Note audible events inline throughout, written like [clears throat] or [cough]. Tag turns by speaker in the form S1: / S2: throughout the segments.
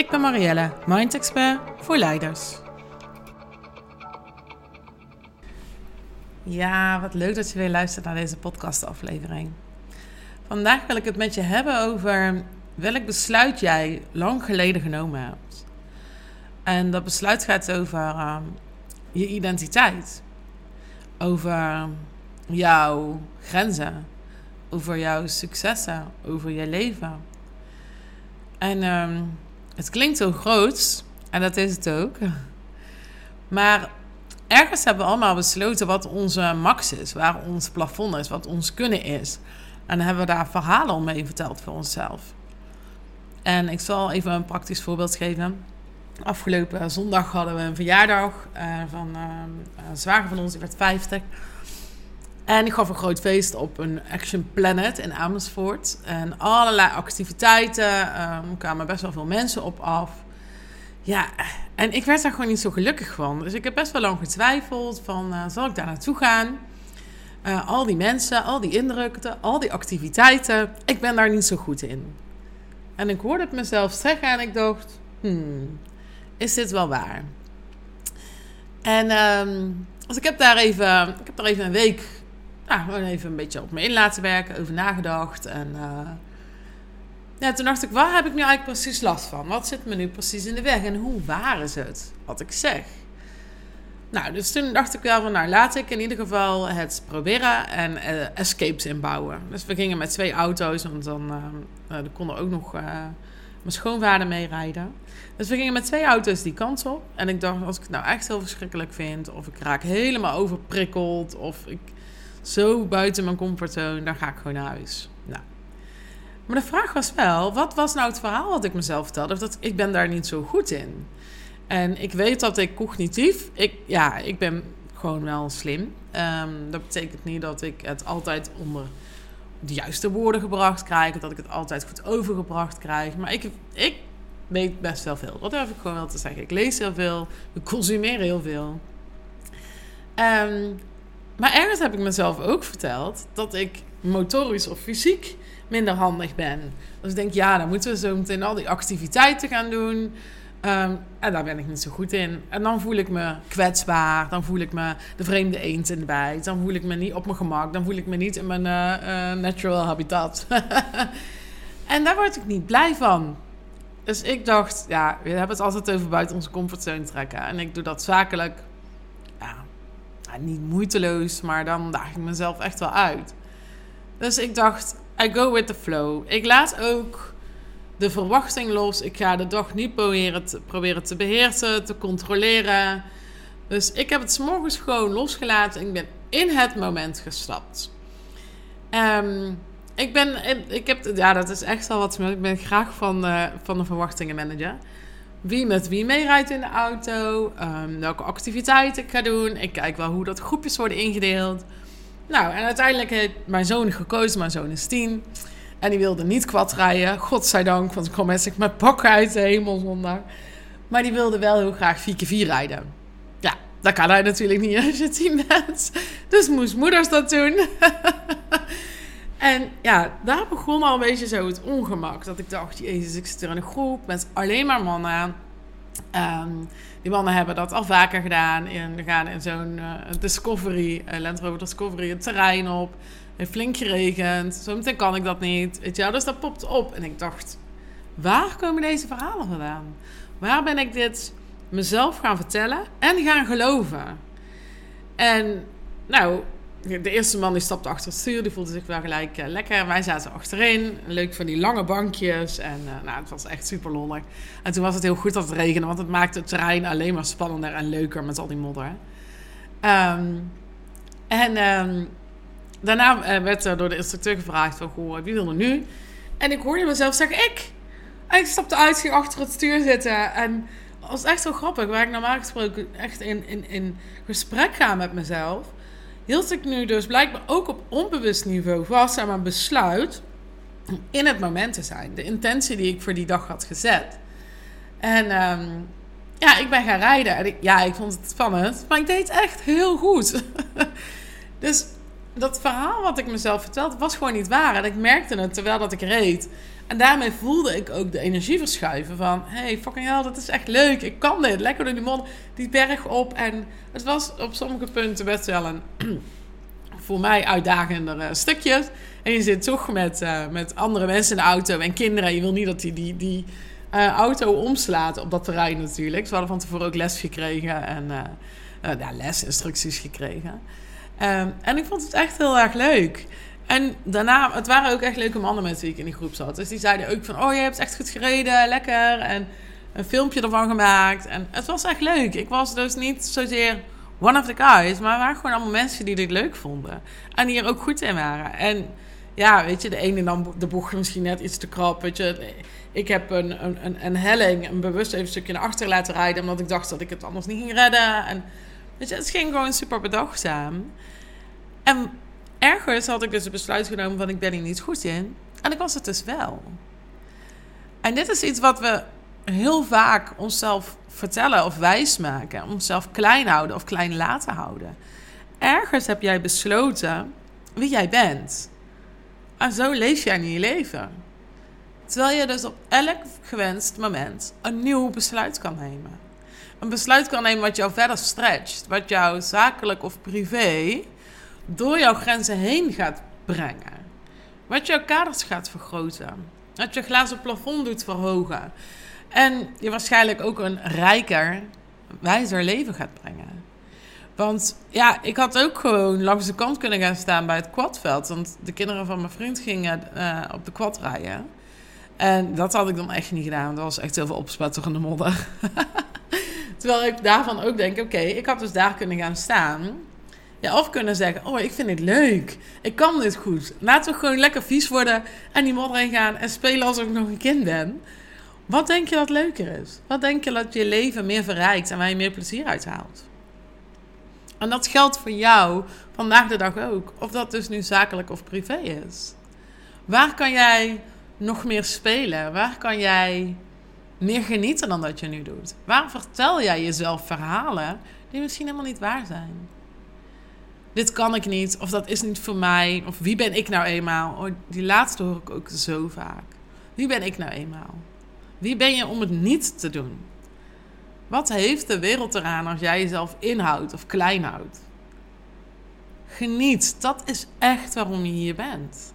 S1: Ik ben Marielle, Mind Expert voor leiders. Ja, wat leuk dat je weer luistert naar deze podcastaflevering. Vandaag wil ik het met je hebben over welk besluit jij lang geleden genomen hebt. En dat besluit gaat over ehm, je identiteit, over jouw grenzen, over jouw successen, over je leven. En ehm, het klinkt zo groot, en dat is het ook. Maar ergens hebben we allemaal besloten wat onze max is, waar ons plafond is, wat ons kunnen is. En dan hebben we daar verhalen omheen verteld voor onszelf. En ik zal even een praktisch voorbeeld geven. Afgelopen zondag hadden we een verjaardag uh, van uh, een zwager van ons, die werd 50. En ik gaf een groot feest op een Action Planet in Amersfoort. En allerlei activiteiten. Um, kwamen best wel veel mensen op af. Ja, en ik werd daar gewoon niet zo gelukkig van. Dus ik heb best wel lang getwijfeld van, uh, zal ik daar naartoe gaan? Uh, al die mensen, al die indrukken, al die activiteiten. Ik ben daar niet zo goed in. En ik hoorde het mezelf zeggen en ik dacht, hmm, is dit wel waar? En um, ik heb daar even, ik heb daar even een week nou, even een beetje op me in laten werken, over nagedacht. En uh, ja, toen dacht ik, waar heb ik nu eigenlijk precies last van? Wat zit me nu precies in de weg? En hoe waar is het wat ik zeg? Nou, dus toen dacht ik wel van, nou laat ik in ieder geval het proberen en uh, escapes inbouwen. Dus we gingen met twee auto's, want dan uh, ook nog uh, mijn schoonvader meerijden. Dus we gingen met twee auto's die kant op. En ik dacht, als ik het nou echt heel verschrikkelijk vind, of ik raak helemaal overprikkeld, of ik zo buiten mijn comfortzone, dan ga ik gewoon naar huis. Nou. Maar de vraag was wel, wat was nou het verhaal wat ik mezelf vertelde? Dat ik ben daar niet zo goed in. En ik weet dat ik cognitief, ik, ja, ik ben gewoon wel slim. Um, dat betekent niet dat ik het altijd onder de juiste woorden gebracht krijg. Dat ik het altijd goed overgebracht krijg. Maar ik, ik weet best wel veel. Dat durf ik gewoon wel te zeggen. Ik lees heel veel. Ik consumeer heel veel. Um, maar ergens heb ik mezelf ook verteld dat ik motorisch of fysiek minder handig ben. Dus ik denk, ja, dan moeten we zo meteen al die activiteiten gaan doen. Um, en daar ben ik niet zo goed in. En dan voel ik me kwetsbaar. Dan voel ik me de vreemde eend in de bijt. Dan voel ik me niet op mijn gemak. Dan voel ik me niet in mijn uh, uh, natural habitat. [laughs] en daar word ik niet blij van. Dus ik dacht, ja, we hebben het altijd over buiten onze comfortzone trekken. En ik doe dat zakelijk niet moeiteloos, maar dan daag ik mezelf echt wel uit. Dus ik dacht, I go with the flow. Ik laat ook de verwachting los. Ik ga de dag niet proberen te, proberen te beheersen, te controleren. Dus ik heb het morgens gewoon losgelaten. Ik ben in het moment gestapt. Um, ik ben, ik heb, ja, dat is echt wel wat. Ik ben graag van, uh, van de verwachtingenmanager wie met wie meerijdt in de auto, um, welke activiteiten ik ga doen. Ik kijk wel hoe dat groepjes worden ingedeeld. Nou, en uiteindelijk heeft mijn zoon gekozen. Mijn zoon is tien. En die wilde niet kwad rijden. Godzijdank, want ik kwam met mijn pak uit de hemel zondag. Maar die wilde wel heel graag 4x4 rijden. Ja, dat kan hij natuurlijk niet [laughs] als je tien bent. Dus moest moeders dat doen. [laughs] En ja, daar begon al een beetje zo het ongemak. Dat ik dacht, jezus, ik zit er in een groep met alleen maar mannen. Um, die mannen hebben dat al vaker gedaan. En gaan in zo'n uh, Discovery, uh, Land Rover Discovery, het terrein op. Heeft flink geregend. Zometeen kan ik dat niet. Weet je, dus dat popt op. En ik dacht, waar komen deze verhalen vandaan? Waar ben ik dit mezelf gaan vertellen en gaan geloven? En nou, de eerste man die stapte achter het stuur, die voelde zich wel gelijk uh, lekker. Wij zaten achterin, leuk van die lange bankjes. En uh, nou, het was echt super lollig. En toen was het heel goed dat het regende, want het maakte het terrein alleen maar spannender en leuker met al die modder. Um, en um, daarna uh, werd er door de instructeur gevraagd van, goh, wie wil er nu? En ik hoorde mezelf zeggen, ik. En ik stapte uit, ging achter het stuur zitten. En het was echt zo grappig. Waar ik normaal gesproken echt in, in, in gesprek ga met mezelf. Hield ik nu dus blijkbaar ook op onbewust niveau vast aan mijn besluit om in het moment te zijn. De intentie die ik voor die dag had gezet. En ehm, ja, ik ben gaan rijden. En ja, ik vond het spannend. Maar ik deed echt heel goed. [laughs] dus dat verhaal wat ik mezelf vertelde, was gewoon niet waar. En ik merkte het terwijl dat ik reed. En daarmee voelde ik ook de energie verschuiven van... hey, fucking hell, dat is echt leuk. Ik kan dit. Lekker door die, mond, die berg op. En het was op sommige punten best wel een... [clears throat] voor mij uitdagendere stukjes. En je zit toch met, uh, met andere mensen in de auto en kinderen. Je wil niet dat die, die, die uh, auto omslaat op dat terrein natuurlijk. Ze hadden van tevoren ook les gekregen en lesinstructies gekregen. Um, en ik vond het echt heel erg leuk. En daarna, het waren ook echt leuke mannen met wie ik in die groep zat. Dus die zeiden ook van, oh je hebt echt goed gereden, lekker. En een filmpje ervan gemaakt. En het was echt leuk. Ik was dus niet zozeer one of the guys, maar het waren gewoon allemaal mensen die dit leuk vonden. En die er ook goed in waren. En ja, weet je, de ene dan de bocht misschien net iets te krap. Weet je, ik heb een, een, een helling, een bewust even een stukje naar achter laten rijden, omdat ik dacht dat ik het anders niet ging redden. En je, het ging gewoon super bedachtzaam. En ergens had ik dus het besluit genomen van ik ben hier niet goed in. En ik was het dus wel. En dit is iets wat we heel vaak onszelf vertellen of wijsmaken. Onszelf klein houden of klein laten houden. Ergens heb jij besloten wie jij bent. En zo lees jij in je leven. Terwijl je dus op elk gewenst moment een nieuw besluit kan nemen. Een besluit kan nemen wat jou verder stretcht. Wat jou zakelijk of privé door jouw grenzen heen gaat brengen. Wat jouw kaders gaat vergroten. Wat je glazen plafond doet verhogen. En je waarschijnlijk ook een rijker, wijzer leven gaat brengen. Want ja, ik had ook gewoon langs de kant kunnen gaan staan bij het quadveld. Want de kinderen van mijn vriend gingen uh, op de quad rijden. En dat had ik dan echt niet gedaan. Dat was echt heel veel opspetterende modder. [laughs] Terwijl ik daarvan ook denk, oké, ik had dus daar kunnen gaan staan. Ja, of kunnen zeggen, oh, ik vind het leuk. Ik kan dit goed. Laten we gewoon lekker vies worden en die modder in gaan en spelen alsof ik nog een kind ben. Wat denk je dat leuker is? Wat denk je dat je leven meer verrijkt en waar je meer plezier uit haalt? En dat geldt voor jou vandaag de dag ook. Of dat dus nu zakelijk of privé is. Waar kan jij nog meer spelen? Waar kan jij meer genieten dan dat je nu doet? Waar vertel jij jezelf verhalen die misschien helemaal niet waar zijn? Dit kan ik niet, of dat is niet voor mij, of wie ben ik nou eenmaal? Oh, die laatste hoor ik ook zo vaak. Wie ben ik nou eenmaal? Wie ben je om het niet te doen? Wat heeft de wereld eraan als jij jezelf inhoudt of klein houdt? Geniet, dat is echt waarom je hier bent.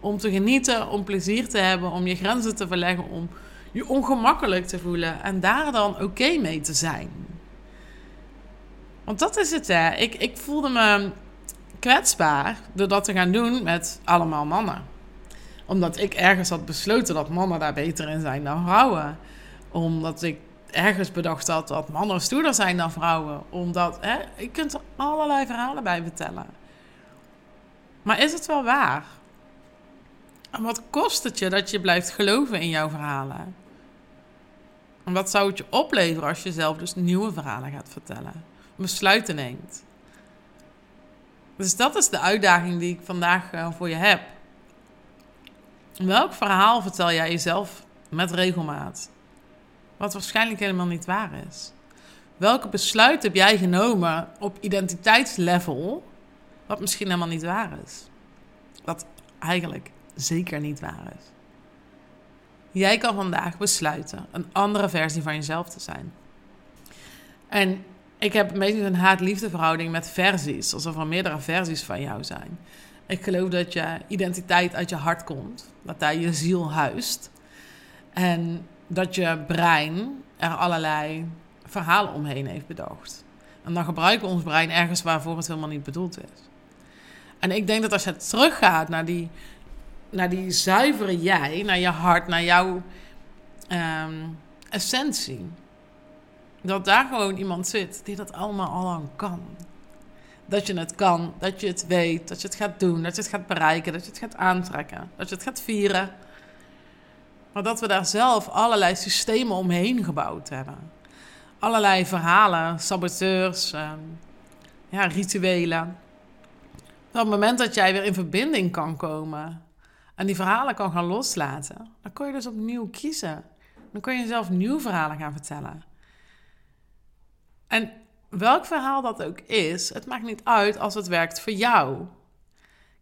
S1: Om te genieten, om plezier te hebben, om je grenzen te verleggen, om je ongemakkelijk te voelen en daar dan oké mee te zijn. Want dat is het, hè. Ik, ik voelde me kwetsbaar door dat te gaan doen met allemaal mannen. Omdat ik ergens had besloten dat mannen daar beter in zijn dan vrouwen. Omdat ik ergens bedacht had dat mannen stoerder zijn dan vrouwen. Omdat, hè, je kunt er allerlei verhalen bij vertellen. Maar is het wel waar? En wat kost het je dat je blijft geloven in jouw verhalen? En wat zou het je opleveren als je zelf dus nieuwe verhalen gaat vertellen? Besluiten neemt. Dus dat is de uitdaging die ik vandaag uh, voor je heb. Welk verhaal vertel jij jezelf met regelmaat? Wat waarschijnlijk helemaal niet waar is. Welke besluit heb jij genomen op identiteitslevel, wat misschien helemaal niet waar is? Wat eigenlijk zeker niet waar is. Jij kan vandaag besluiten een andere versie van jezelf te zijn. En ik heb beetje een haat-liefde verhouding met versies, alsof er meerdere versies van jou zijn. Ik geloof dat je identiteit uit je hart komt, dat daar je ziel huist. En dat je brein er allerlei verhalen omheen heeft bedacht. En dan gebruiken we ons brein ergens waarvoor het helemaal niet bedoeld is. En ik denk dat als je teruggaat naar die, naar die zuivere jij, naar je hart, naar jouw um, essentie, dat daar gewoon iemand zit die dat allemaal al aan kan. Dat je het kan, dat je het weet, dat je het gaat doen, dat je het gaat bereiken, dat je het gaat aantrekken, dat je het gaat vieren. Maar dat we daar zelf allerlei systemen omheen gebouwd hebben. Allerlei verhalen, saboteurs, ehm, ja, rituelen. op het moment dat jij weer in verbinding kan komen en die verhalen kan gaan loslaten, dan kun je dus opnieuw kiezen. Dan kun je jezelf nieuwe verhalen gaan vertellen. En welk verhaal dat ook is, het maakt niet uit als het werkt voor jou.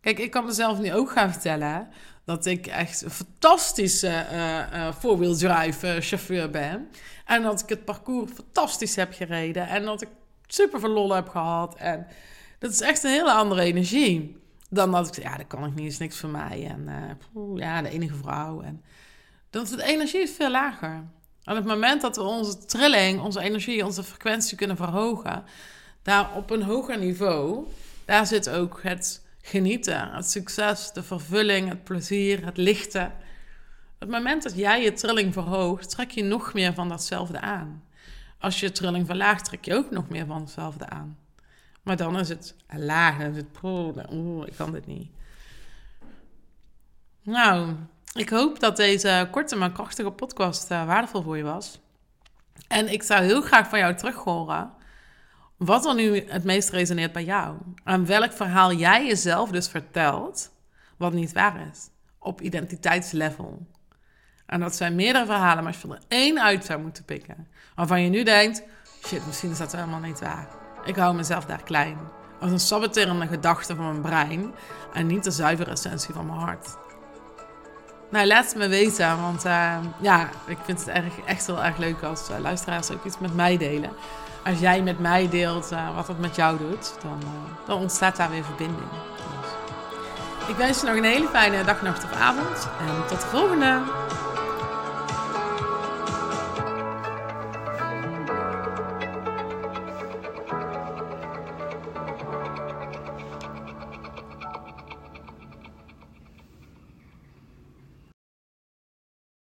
S1: Kijk, ik kan mezelf nu ook gaan vertellen dat ik echt een fantastische four-wheel drive chauffeur ben. En dat ik het parcours fantastisch heb gereden. En dat ik super veel lol heb gehad. En dat is echt een hele andere energie. Dan dat ik ja, dat kan ik niet, is niks voor mij. En ja, de enige vrouw. En dat de energie is veel lager. Op het moment dat we onze trilling, onze energie, onze frequentie kunnen verhogen, daar op een hoger niveau, daar zit ook het genieten, het succes, de vervulling, het plezier, het lichten. Op het moment dat jij je trilling verhoogt, trek je nog meer van datzelfde aan. Als je trilling verlaagt, trek je ook nog meer van hetzelfde aan. Maar dan is het laag, dan is het oeh, ik kan dit niet. Nou, ik hoop dat deze korte maar krachtige podcast uh, waardevol voor je was. En ik zou heel graag van jou terug horen wat er nu het meest resoneert bij jou. En welk verhaal jij jezelf dus vertelt, wat niet waar is. Op identiteitslevel. En dat zijn meerdere verhalen, maar als je er één uit zou moeten pikken. Waarvan je nu denkt, shit, misschien is dat helemaal niet waar. Ik hou mezelf daar klein. Als een saboterende gedachte van mijn brein. En niet de zuivere essentie van mijn hart. Nou, laat het me weten, want uh, ja, ik vind het erg, echt heel erg leuk als uh, luisteraars ook iets met mij delen. Als jij met mij deelt uh, wat het met jou doet, dan, dan ontstaat daar weer verbinding. Dus. Ik wens je nog een hele fijne dag, nacht of avond en tot de volgende!